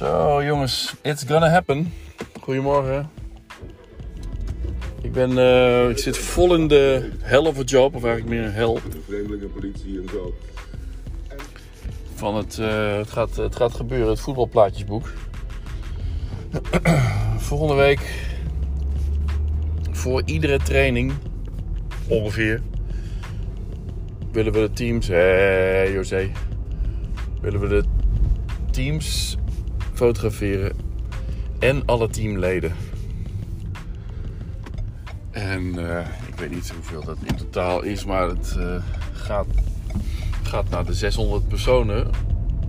Zo jongens, it's gonna happen. Goedemorgen. Ik ben, eh, ik zit vol in de hell of a job, of eigenlijk meer een hel. De vreemdelingenpolitie en zo. Van het, eh, het, gaat, het gaat gebeuren, het voetbalplaatjesboek. Volgende week, voor iedere training, ongeveer, willen we de teams, hé hey, José, willen we de teams fotograferen en alle teamleden. En eh, ik weet niet hoeveel dat in totaal is, maar het eh, gaat, gaat naar de 600 personen.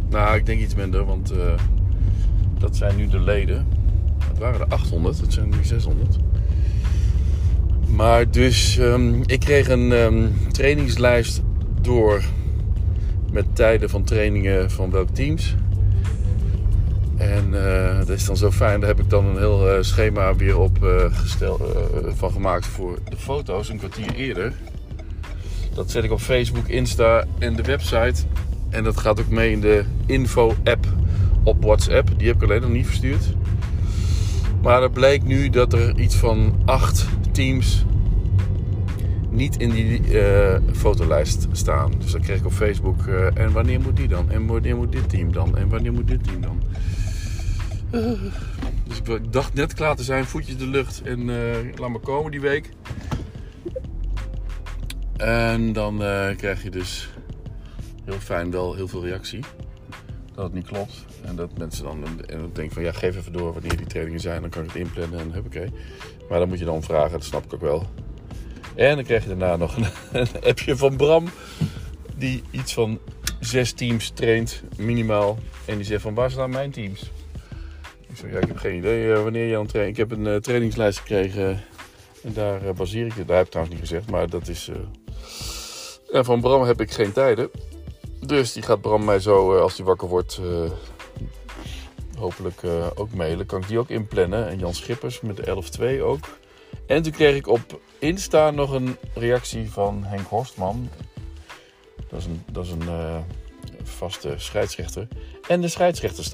Nou, ik denk iets minder, want eh, dat zijn nu de leden. Het waren er 800, het zijn nu 600. Maar dus, ehm, ik kreeg een ehm, trainingslijst door met tijden van trainingen van welke teams. En eh, dat is dan zo fijn. Daar heb ik dan een heel eh, schema weer op eh, van gemaakt voor de foto's een kwartier eerder. Dat zet ik op Facebook, Insta en de website. En dat gaat ook mee in de info-app op WhatsApp. Die heb ik alleen nog niet verstuurd. Maar er bleek nu dat er iets van acht teams niet in die fotolijst staan. Dus dan kreeg ik op Facebook. en wanneer moet die dan? En wanneer moet dit team dan? En wanneer moet dit team dan? Dus ik, ik dacht net klaar te zijn, voetjes de lucht en eh, laat maar komen die week. En dan eh, krijg je dus heel fijn wel heel veel reactie. Dat het niet klopt. En dat mensen dan, en dan denken van ja, geef even door wanneer die trainingen zijn. Dan kan ik het inplannen en huppakee. Maar dan moet je dan vragen, dat snap ik ook wel. En dan krijg je daarna nog een, een appje van Bram. Die iets van zes teams traint, minimaal. En die zegt van waar staan mijn teams? Ik ja, ik heb geen idee eh, wanneer je aan. Ik heb een eh, trainingslijst gekregen. En daar eh, baseer ik het. Daar heb ik trouwens niet gezegd, maar dat is... En van Bram heb ik geen tijden. Dus die gaat Bram mij zo, als hij wakker wordt, hopelijk ook mailen. Kan ik die ook inplannen. En Jan Schippers met de 11-2 ook. En toen kreeg ik op Insta nog een reactie van Henk Horstman. Dat is een, dat is een vaste scheidsrechter. En de scheidsrechters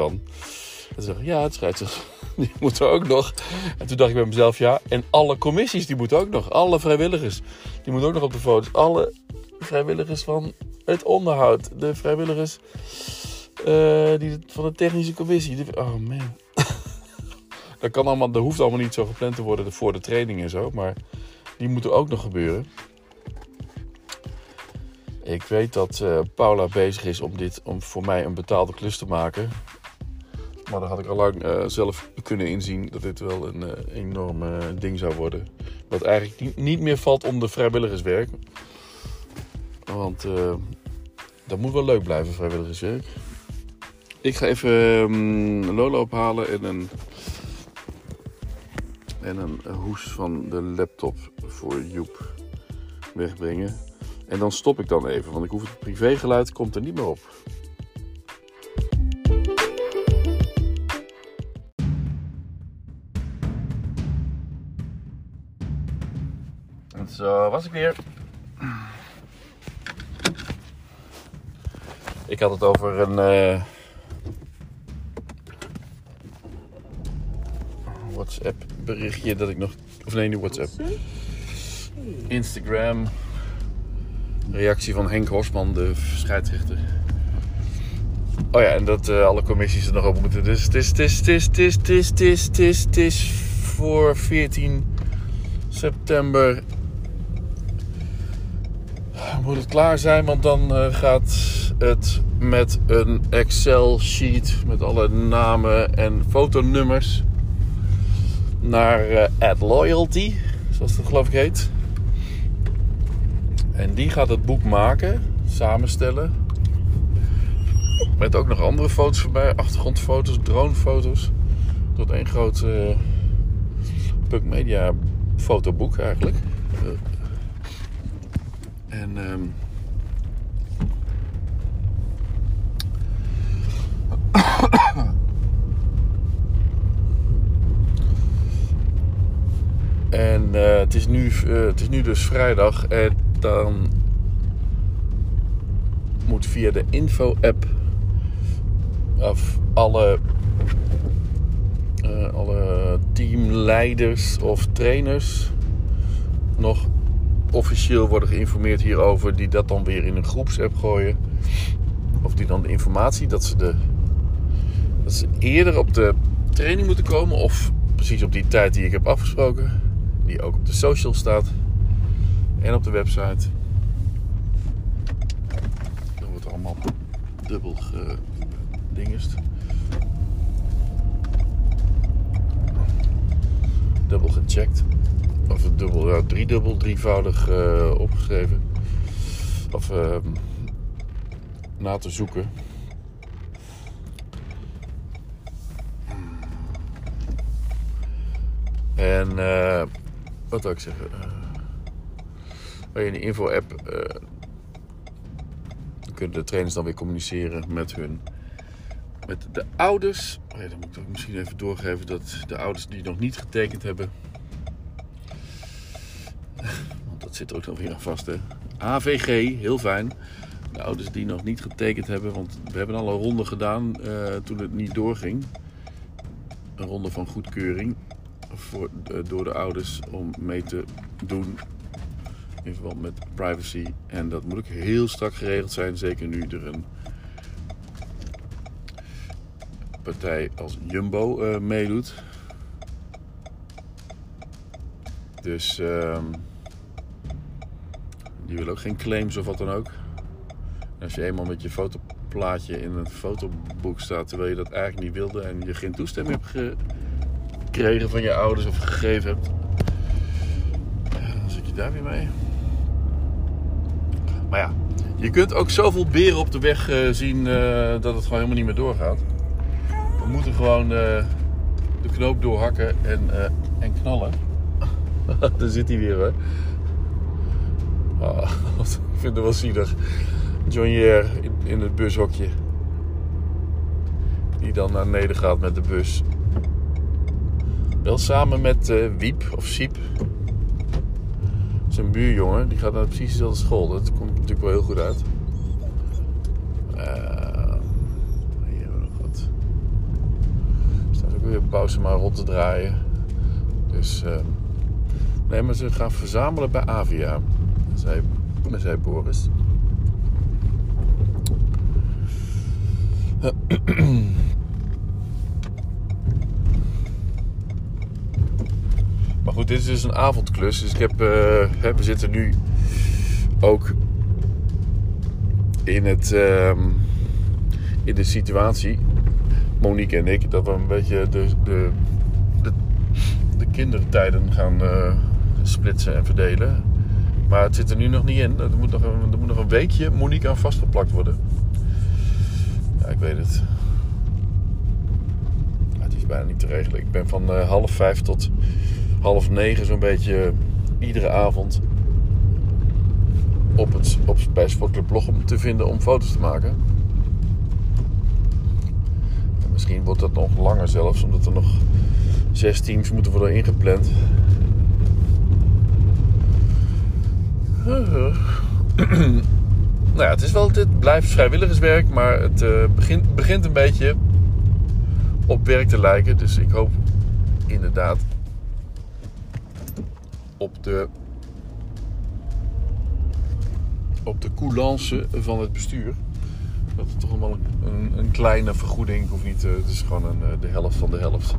En ik, ja, het scheidsrechters, die moeten ook nog. En toen dacht ik bij mezelf, ja, en alle commissies, die moeten ook nog. Alle vrijwilligers, die moeten ook nog op de foto's. Alle vrijwilligers van het onderhoud. De vrijwilligers eh, die, van de technische commissie. Oh man. Dat, kan allemaal, dat hoeft allemaal niet zo gepland te worden voor de training en zo. Maar die moeten ook nog gebeuren. Ik weet dat eh, Paula bezig is om, dit, om voor mij een betaalde klus te maken. Maar dan had ik al lang eh, zelf kunnen inzien dat dit wel een eh, enorm eh, ding zou worden. Wat eigenlijk niet, meer valt onder vrijwilligerswerk. Want dat moet wel leuk blijven, vrijwilligerswerk. Ik ga even ehm, Lola ophalen en een, en een hoes van de laptop voor Joep wegbrengen. En dan stop ik dan even, want ik hoef het privégeluid komt er niet meer op. zo was ik weer. Ik had het over een eh, WhatsApp berichtje dat ik nog. Of nee, niet WhatsApp. Instagram. Reactie van Henk Horsman, de scheidsrechter. Oh ja, en dat eh, alle commissies er nog op moeten. Dus het is, het is, het is, het is, het is, het is, het is, het is voor 14 september moet het klaar zijn, want dan eh, gaat het met een Excel-sheet met alle namen en fotonummers naar eh AdLoyalty, zoals dat geloof ik heet. En die gaat het boek maken, samenstellen. Met ook nog andere foto's voorbij, achtergrondfoto's, dronefoto's. Tot één groot eh Puck Media fotoboek eigenlijk. En ehm En eh, het, is nu, eh, het is nu dus vrijdag en dan moet via de info-app of alle eh, alle teamleiders of trainers nog officieel worden geïnformeerd hierover, die dat dan weer in een groepsapp gooien. Of die dan de informatie dat ze, de, dat ze eerder op de training moeten komen, of precies op die tijd die ik heb afgesproken, die ook op de social staat en op de website. Dat wordt allemaal dubbel gedingest. Dubbel gecheckt. Of dubbel, ja, driedubbel, drievoudig uh, opgeschreven. Of uh, na te zoeken. En uh, wat wil ik zeggen? Uh, in de info-app kunnen de trainers dan weer communiceren met hun met de ouders. Oh ja, dan moet ik misschien even doorgeven dat de ouders die nog niet getekend hebben. Want dat zit ook nog weer aan vast. Hè? AVG, heel fijn. De ouders die nog niet getekend hebben, want we hebben al een ronde gedaan uh, toen het niet doorging. Een ronde van goedkeuring voor, door de ouders om mee te doen in verband met privacy. En dat moet ook heel strak geregeld zijn, zeker nu er een partij als Jumbo uh, meedoet. Dus uh, die wil ook geen claims of wat dan ook. Als je eenmaal met je fotoplaatje in een fotoboek staat terwijl je dat eigenlijk niet wilde en je geen toestemming hebt gekregen van je ouders of gegeven hebt, dan zit je daar weer mee. Maar ja, je kunt ook zoveel beren op de weg uh, zien uh, dat het gewoon helemaal niet meer doorgaat. We moeten gewoon de knoop doorhakken en, en knallen. Daar zit hij weer hoor. Oh, ik vind het wel zielig. John in, in het bushokje. Die dan naar beneden gaat met de bus. Wel samen met Wiep of Siep zijn buurjongen, die gaat naar precies dezelfde school. Dat komt natuurlijk wel heel goed uit. Uh, hier hebben we nog wat. Er staat ook weer pauze maar rond te draaien. Dus, uh, nee, maar ze gaan verzamelen bij Avia. Zei, zei Boris. Maar goed, dit is dus een avondklus. Dus ik heb, uh, we zitten nu ook in, het, uh, in de situatie, Monique en ik, dat we een beetje de, de, de, de kindertijden gaan uh, splitsen en verdelen. Maar het zit er nu nog niet in. Er moet nog een, moet nog een weekje Monique aan vastgeplakt worden. Ja, ik weet het. Het is bijna niet te regelen. Ik ben van uh, half vijf tot half negen zo'n beetje iedere avond op het, op, bij Bloggen te vinden om foto's te maken. En misschien wordt dat nog langer zelfs, omdat er nog zes teams moeten worden ingepland. nou ja, het is wel, dit blijft vrijwilligerswerk, maar het uh, begint, begint een beetje op werk te lijken. Dus ik hoop inderdaad op de, op de coulance van het bestuur. Dat is toch allemaal een, een, kleine vergoeding. Hoeft niet, het is gewoon een, de helft van de helft.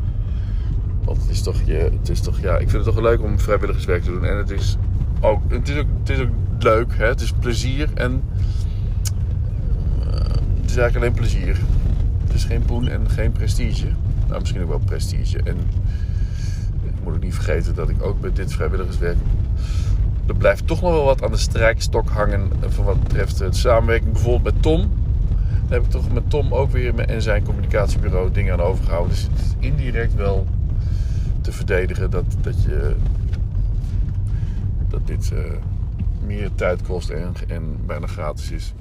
Want het is toch, je, het is toch, ja, ik vind het toch leuk om vrijwilligerswerk te doen. En het is ook, het is ook, het is ook leuk. Hè? Het is plezier en uh, het is eigenlijk alleen plezier. Het is geen poen en geen prestige. Nou, misschien ook wel prestige. En moet ik niet vergeten dat ik ook bij dit vrijwilligerswerk. Er blijft toch nog wel wat aan de strijkstok hangen. Voor wat betreft de samenwerking bijvoorbeeld met Tom. Daar heb ik toch met Tom ook weer en zijn communicatiebureau dingen aan overgehouden. Dus het is indirect wel te verdedigen dat, dat, je, dat dit uh, meer tijd kost en, en bijna gratis is.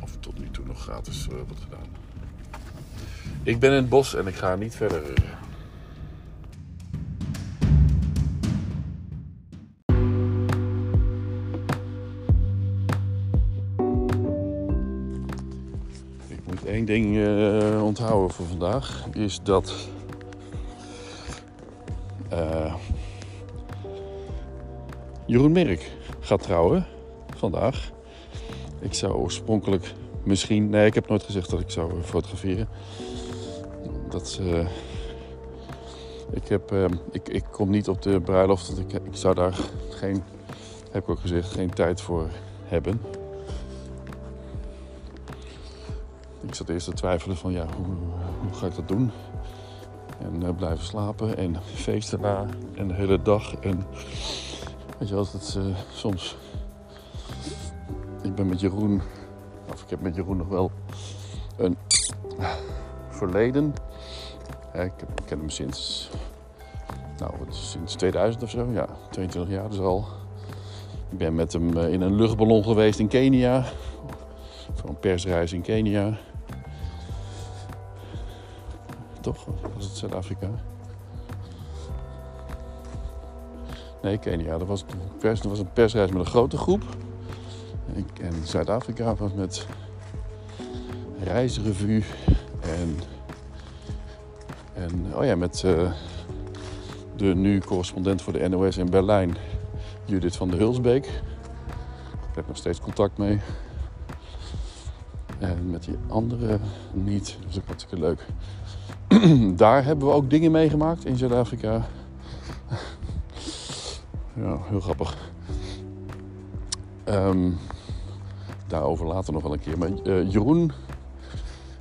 Of tot nu toe nog gratis uh, wordt gedaan. Ik ben in het bos en ik ga niet verder. één ding eh, onthouden voor vandaag. Is dat... eh, Jeroen Merk gaat trouwen vandaag. Ik zou oorspronkelijk misschien... Nee, ik heb nooit gezegd dat ik zou eh, fotograferen. Dat... eh, ik, heb, eh, ik, ik kom niet op de bruiloft, want ik, ik zou daar geen, heb ik ook gezegd, geen tijd voor hebben. Ik zat eerst te twijfelen van ja, hoe, hoe ga ik dat doen? En blijven slapen en feesten na en de hele dag. En weet je dat is eh, soms... Ik ben met Jeroen, of ik heb met Jeroen nog wel een verleden. Ik, ken hem sinds, nou, wat het, sinds 2000 of zo. Ja, 22 jaar dus al. Ik ben met hem eh, in een luchtballon geweest in Kenia. Voor een persreis in Kenia. Toch? Was het Zuid-Afrika? Nee, Kenia. Dat was, pers, dat was een persreis met een grote groep. En, en Zuid-Afrika was met reisrevue en en oh ja, met eh, de nu correspondent voor de NOS in Berlijn, Judith van der Hulsbeek. Ik heb nog steeds contact mee. En met die andere niet. Dat is ook hartstikke leuk. Daar hebben we ook dingen meegemaakt in Zuid-Afrika. Ja, heel grappig. Ehm, daarover later nog wel een keer. Maar eh, Jeroen,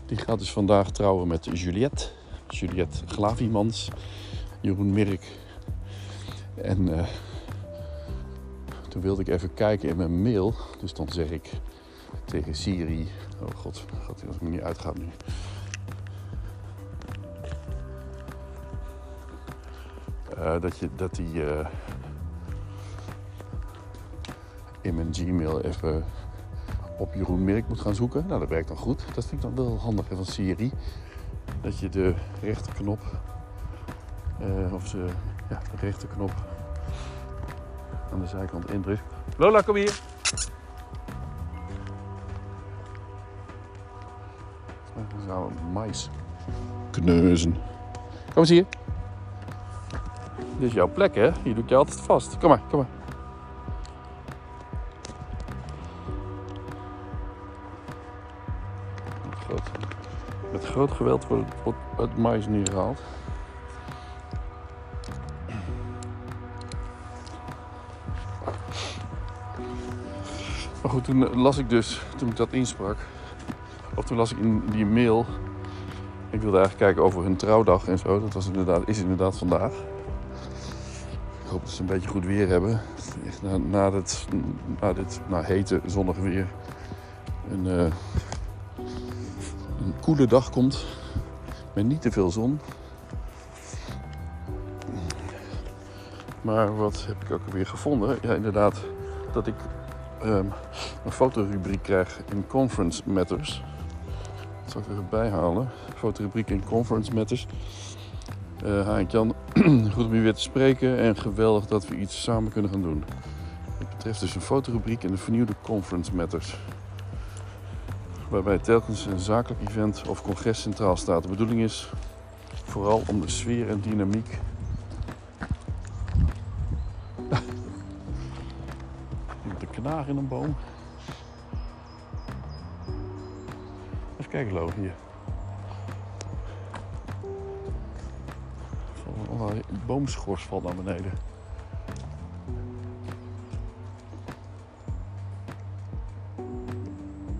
die gaat dus vandaag trouwen met Juliette. Juliette Glavimans, Jeroen Mirk. En eh, toen wilde ik even kijken in mijn mail. Dus dan zeg ik tegen Siri... Oh god, hij als ik me niet uitgaat nu. Eh, dat, je, dat die in mijn Gmail even op Jeroen Mirk moet gaan zoeken. Nou, dat werkt dan goed. Dat vind ik dan wel handig van Siri dat je de rechterknop, eh, of de, ja, de rechterknop aan de zijkant indrukt. Lola, kom hier. Dan we mais kneuzen. Kom eens hier. Dit is jouw plek, hè? Hier doe ik je altijd vast. Kom maar, kom maar. Groot geweld wordt het, mais neergehaald. Maar goed, toen las ik dus, toen ik dat insprak, of toen las ik in die mail, ik wilde eigenlijk kijken over hun trouwdag en zo. Dat was inderdaad, is inderdaad vandaag. Ik hoop dat ze een beetje goed weer hebben. Na, na, dit, na dit na hete, zonnige weer eh, koele dag komt. Met niet te veel zon. Maar wat heb ik ook weer gevonden? Ja, inderdaad, dat ik ehm, een fotorubriek krijg in Conference Matters. Dat zal ik er even bijhalen. Fotorubriek in Conference Matters. Haak Jan, goed om u weer te spreken en geweldig dat we iets samen kunnen gaan doen. Het betreft dus een fotorubriek in de vernieuwde Conference Matters. Waarbij telkens een zakelijk event of congres centraal staat. De bedoeling is vooral om de sfeer en dynamiek een knaag in een boom. Even kijken, Lo, hier. Allerlei boomschors valt naar beneden.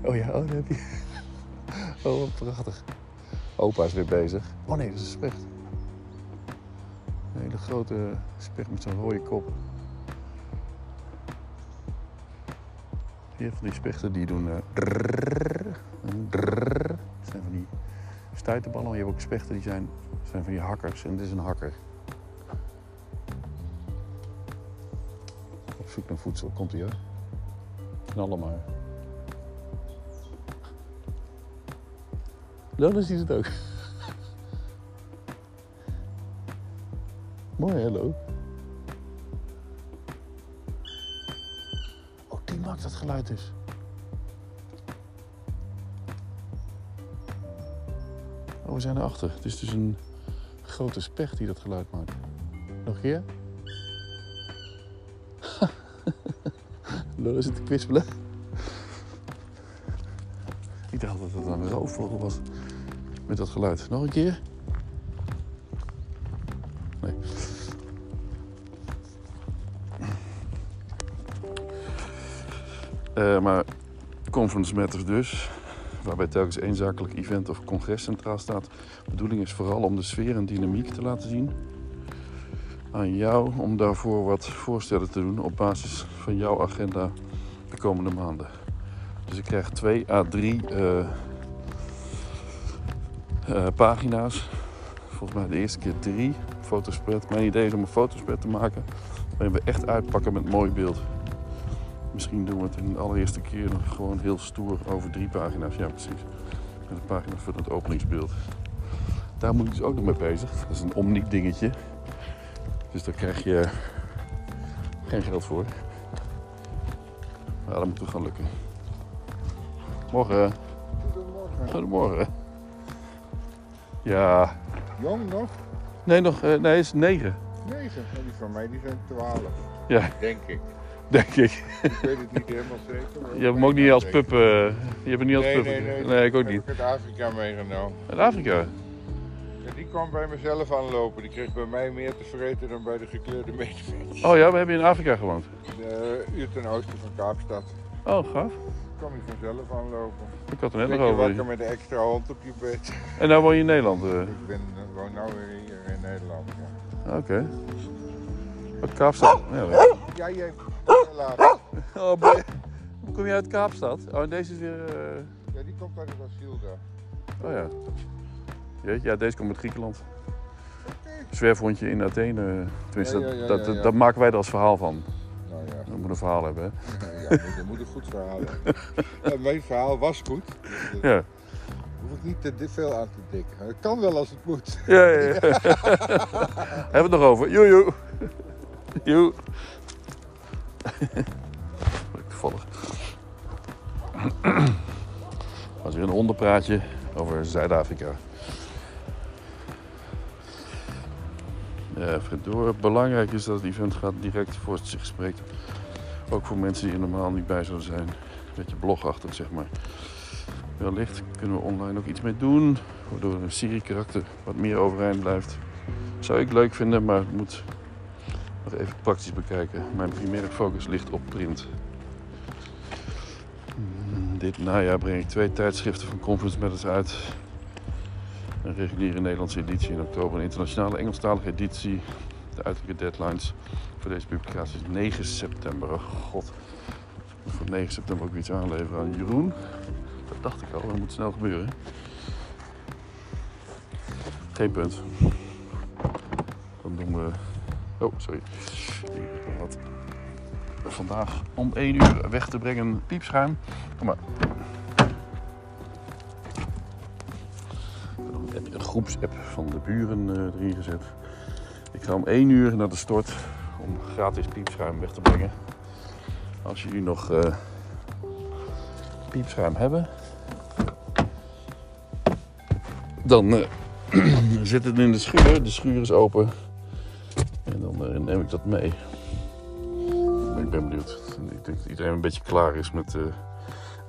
Oh ja, oh, daar heb je. Oh, prachtig. Opa is weer bezig. Oh nee, dat is een specht. Een hele grote specht met zo'n rode kop. Hier van die spechten die doen. eh. Dat zijn van die stuiterballen, maar je hebt ook spechten die zijn, zijn van die hakkers. En dit is een hakker. Op zoek naar voedsel, komt hij hoor. Knallen maar. Lola ziet het ook. Mooi, hallo. Oh, die maakt dat geluid dus. Oh, we zijn erachter. Het is dus een grote specht die dat geluid maakt. Nog een keer? Lullen zit te kwispelen. Ik dacht dat het een roofvogel was. Met dat geluid. Nog een keer? Nee. Eh, maar Conference Matters dus, waarbij telkens één zakelijk event of congres centraal staat. De bedoeling is vooral om de sfeer en dynamiek te laten zien. Aan jou om daarvoor wat voorstellen te doen op basis van jouw agenda de komende maanden. Dus ik krijg twee à drie eh, eh, pagina's. Volgens mij de eerste keer drie fotospread. Mijn idee is om een fotospread te maken waarin we echt uitpakken met mooi beeld. Misschien doen we het in de allereerste keer nog gewoon heel stoer over drie pagina's. Ja, precies. Met een pagina voor het openingsbeeld. Daar moet ik dus ook nog mee bezig. Dat is een omniek dingetje. Dus daar krijg je geen geld voor. Maar dat moet toch gaan lukken. Morgen. Goedemorgen. Goedemorgen. Ja. Jong nog? Nee, nog. eh, nee, is negen. Negen. En die van mij die zijn twaalf. Ja, Denk ik. denk ik. Ik weet het niet helemaal zeker. Je hebt hem ook niet als pup. eh, je hebt hem niet als Nee, pup. nee, nee. nee, ik ook heb niet. Ik uit Afrika meegenomen. In Afrika. En die kwam bij mezelf aanlopen. Die kreeg bij mij meer te vreten dan bij de gekleurde medemensen. Oh ja, we hebben in Afrika gewoond. De uur ten oosten van Kaapstad. Oh, gaaf. Kwam hij vanzelf aanlopen. Ik had er net nog over. wakker met een extra hond op je bed. En nou woon je in Nederland. eh. Ik ben, eh, woon nou weer hier in Nederland. Ja, Oké. Uit Kaapstad. Ja, ja jij ik. oh, kom je uit Kaapstad? Oh, en deze is weer... eh, Ja, die komt uit het asiel daar. Oh ja. Jeetje, ja, deze komt uit Griekenland. Zwerfhondje in Athene. Tenminste, Ja, ja, ja, dat, dat, dat maken wij er als verhaal van. Nou ja, We moeten een verhaal hebben, hè? Ja moet, een goed verhaal hebben. Ja, mijn verhaal was goed. Dus, Ja. hoef ik niet te veel aan te dikken. Het kan wel als het moet. Ja, ja, ja. Hebben we het nog over? Joe, joe. Joe. Toevallig. Was weer een hondenpraatje over Zuid-Afrika. Ja, door. Belangrijk is dat het event gaat direct voor zich spreekt. Ook voor mensen die er normaal niet bij zouden zijn. Een beetje blogachtig, zeg maar. Wellicht kunnen we online ook iets mee doen. Waardoor een Siri-karakter wat meer overeind blijft. Zou ik leuk vinden, maar het moet nog even praktisch bekijken. Mijn primaire focus ligt op print. Mm, Dit najaar breng ik twee tijdschriften van Conference Matters uit. Een reguliere Nederlandse editie in oktober, een internationale Engelstalige editie. De uiterlijke deadlines voor deze publicatie is 9 september. Oh god, voor 9 september ook iets aanleveren aan Jeroen. Dat dacht ik al, dat moet snel gebeuren. Geen punt. Dan doen we. Oh, sorry. Ik had vandaag om 1 uur weg te brengen piepschuim. Kom maar. Ik heb een groepsapp van de buren eh, erin gezet. Ik ga om 1 uur naar de stort om gratis piepschuim weg te brengen. Als jullie nog eh, piepschuim hebben, dan eh, zit het in de schuur. De schuur is open. En dan eh, neem ik dat mee. Ik ben benieuwd. Ik denk dat iedereen een beetje klaar is met het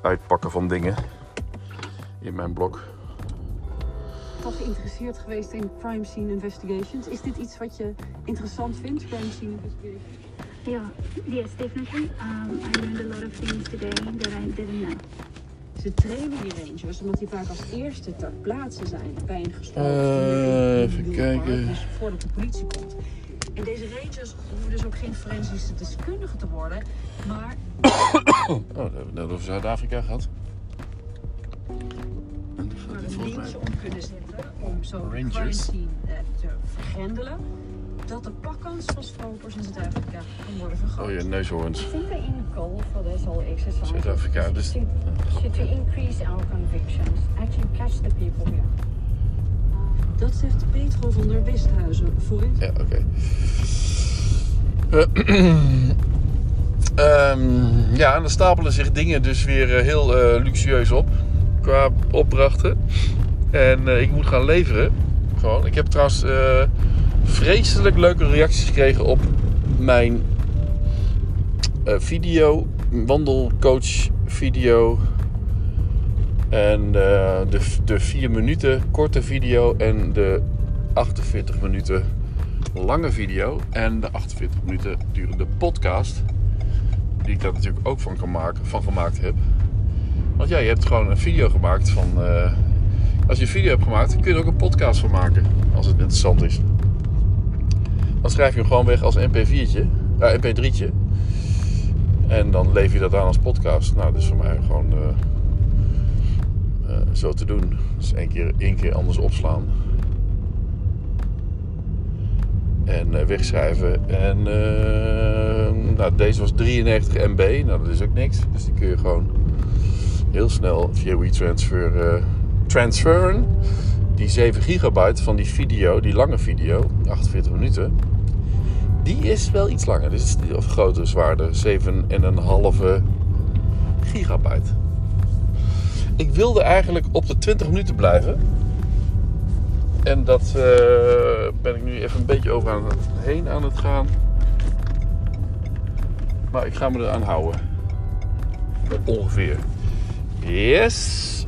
uitpakken van dingen in mijn blok. Al geïnteresseerd geweest in crime scene investigations. Is dit iets wat je interessant vindt, crime scene investigations? Yeah, yes, definitely. Um, I learned a lot of things today that I didn't know. Ze trainen die rangers omdat die vaak als eerste ter plaatse zijn bij een gesproken. Eh, even kijken. Dus voordat de politie komt. En deze rangers hoeven dus ook geen forensische deskundige te worden, maar Oh, dat hebben we het net over Zuid-Afrika gehad. Kunnen zetten om zo Rangers. crime scene eh, te vergrendelen. Dat de pakkans van stropers in Zuid-Afrika kan worden vergroot. Oh, je neushoorns. Is dus- to, increase our convictions, actually catch the people here. Dat zegt Petro van der Westhuizen, voorin Ja, oké. Eh, ehm, ja, en dan stapelen zich dingen dus weer eh, heel eh, luxueus op. Qua opdrachten. En eh, ik moet gaan leveren. Gewoon. Ik heb trouwens eh, vreselijk leuke reacties gekregen op mijn eh, video, wandelcoach video. En de, de 4 minuten korte video en de 48 minuten lange video. En de 48 minuten durende podcast. Die ik daar natuurlijk ook van, kan maken, van gemaakt heb. Want ja, je hebt gewoon een video gemaakt van. Eh, als je een video hebt gemaakt, kun je er ook een podcast van maken. Als het interessant is. Dan schrijf je hem gewoon weg als MP4'tje. Ja, MP3'tje. En dan lever je dat aan als podcast. Nou, dat is voor mij gewoon eh, eh, zo te doen. Dus één keer, één keer anders opslaan. En eh, wegschrijven. En eh, nou, deze was 93 MB. Nou, dat is ook niks. Dus die kun je gewoon heel snel via WeTransfer eh, transferen. Die 7 gigabyte van die video, die lange video, 48 minuten. Die is wel iets langer. Die- of groter, zwaarder. 7,5 gigabyte. Ik wilde eigenlijk op de 20 minuten blijven. En dat eh, ben ik nu even een beetje over aan het, heen aan het gaan. Maar ik ga me eraan houden. Ongeveer. Yes.